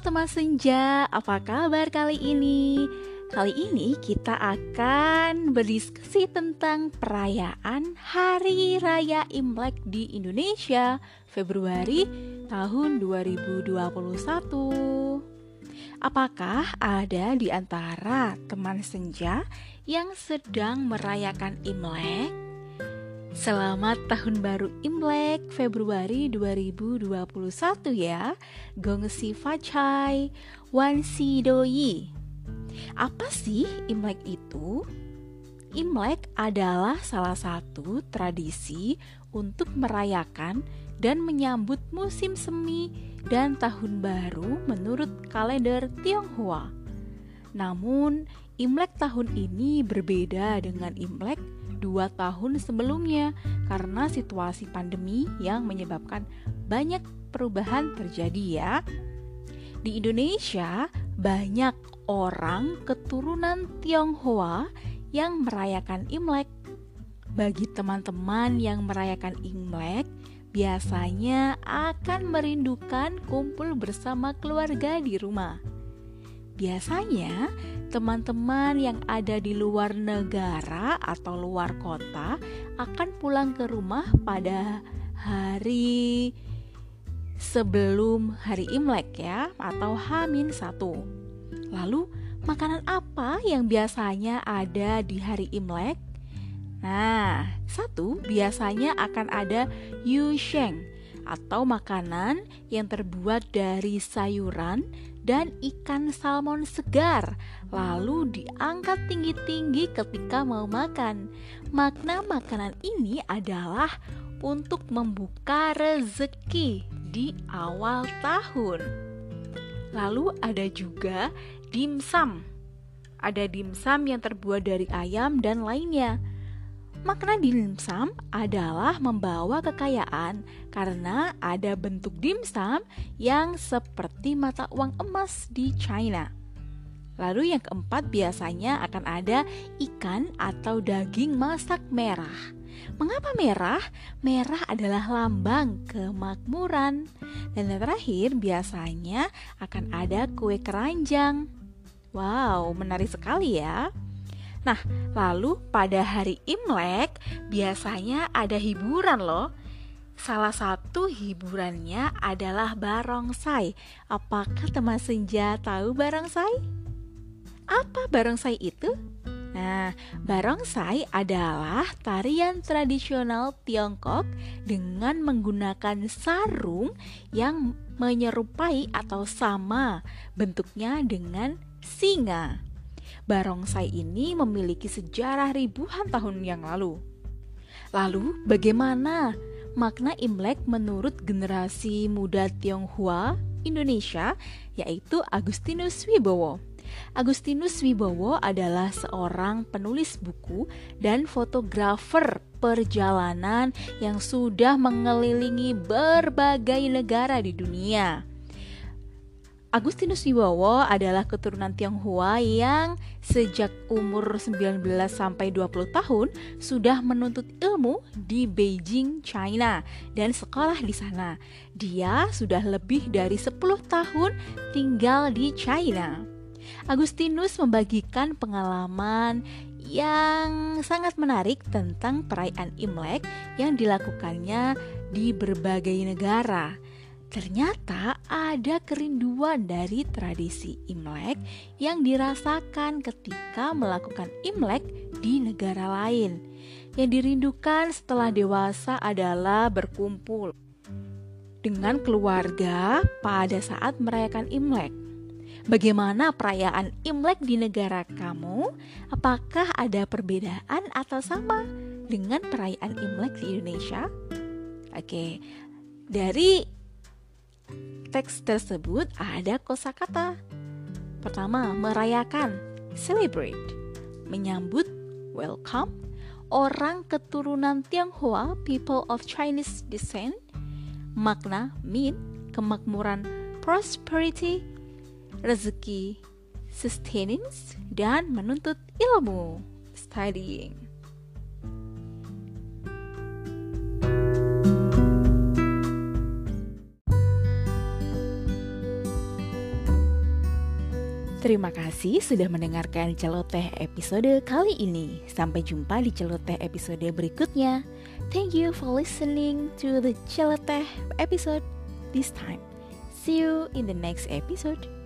teman senja, apa kabar kali ini? Kali ini kita akan berdiskusi tentang perayaan Hari Raya Imlek di Indonesia Februari tahun 2021. Apakah ada di antara teman senja yang sedang merayakan Imlek? Selamat Tahun Baru Imlek Februari 2021 ya Gongsi Fachai Wansi Doi Apa sih Imlek itu? Imlek adalah salah satu tradisi untuk merayakan dan menyambut musim semi dan tahun baru menurut kalender Tionghoa. Namun, Imlek tahun ini berbeda dengan Imlek dua tahun sebelumnya karena situasi pandemi yang menyebabkan banyak perubahan terjadi ya. Di Indonesia, banyak orang keturunan Tionghoa yang merayakan Imlek. Bagi teman-teman yang merayakan Imlek, biasanya akan merindukan kumpul bersama keluarga di rumah. Biasanya, teman-teman yang ada di luar negara atau luar kota akan pulang ke rumah pada hari sebelum hari Imlek ya atau Hamin satu. Lalu makanan apa yang biasanya ada di hari Imlek? Nah, satu biasanya akan ada yusheng atau makanan yang terbuat dari sayuran dan ikan salmon segar, lalu diangkat tinggi-tinggi ketika mau makan. Makna makanan ini adalah untuk membuka rezeki di awal tahun. Lalu ada juga dimsum. Ada dimsum yang terbuat dari ayam dan lainnya. Makna dimsum adalah membawa kekayaan karena ada bentuk dimsum yang seperti mata uang emas di China. Lalu yang keempat biasanya akan ada ikan atau daging masak merah. Mengapa merah? Merah adalah lambang kemakmuran. Dan yang terakhir biasanya akan ada kue keranjang. Wow, menarik sekali ya. Nah, lalu pada hari Imlek biasanya ada hiburan loh. Salah satu hiburannya adalah barongsai. Apakah teman senja tahu barongsai? Apa barongsai itu? Nah, barongsai adalah tarian tradisional Tiongkok dengan menggunakan sarung yang menyerupai atau sama bentuknya dengan singa. Barongsai ini memiliki sejarah ribuan tahun yang lalu. Lalu, bagaimana makna Imlek menurut generasi muda Tionghoa Indonesia, yaitu Agustinus Wibowo? Agustinus Wibowo adalah seorang penulis buku dan fotografer perjalanan yang sudah mengelilingi berbagai negara di dunia. Agustinus Wibowo adalah keturunan Tionghoa yang sejak umur 19 sampai 20 tahun sudah menuntut ilmu di Beijing, China dan sekolah di sana. Dia sudah lebih dari 10 tahun tinggal di China. Agustinus membagikan pengalaman yang sangat menarik tentang perayaan Imlek yang dilakukannya di berbagai negara Ternyata ada kerinduan dari tradisi Imlek yang dirasakan ketika melakukan Imlek di negara lain. Yang dirindukan setelah dewasa adalah berkumpul dengan keluarga pada saat merayakan Imlek. Bagaimana perayaan Imlek di negara kamu? Apakah ada perbedaan atau sama dengan perayaan Imlek di Indonesia? Oke, dari teks tersebut ada kosakata. Pertama, merayakan, celebrate, menyambut, welcome, orang keturunan Tionghoa, people of Chinese descent, makna, mean, kemakmuran, prosperity, rezeki, sustenance, dan menuntut ilmu, studying. Terima kasih sudah mendengarkan celoteh episode kali ini. Sampai jumpa di celoteh episode berikutnya. Thank you for listening to the celoteh episode this time. See you in the next episode.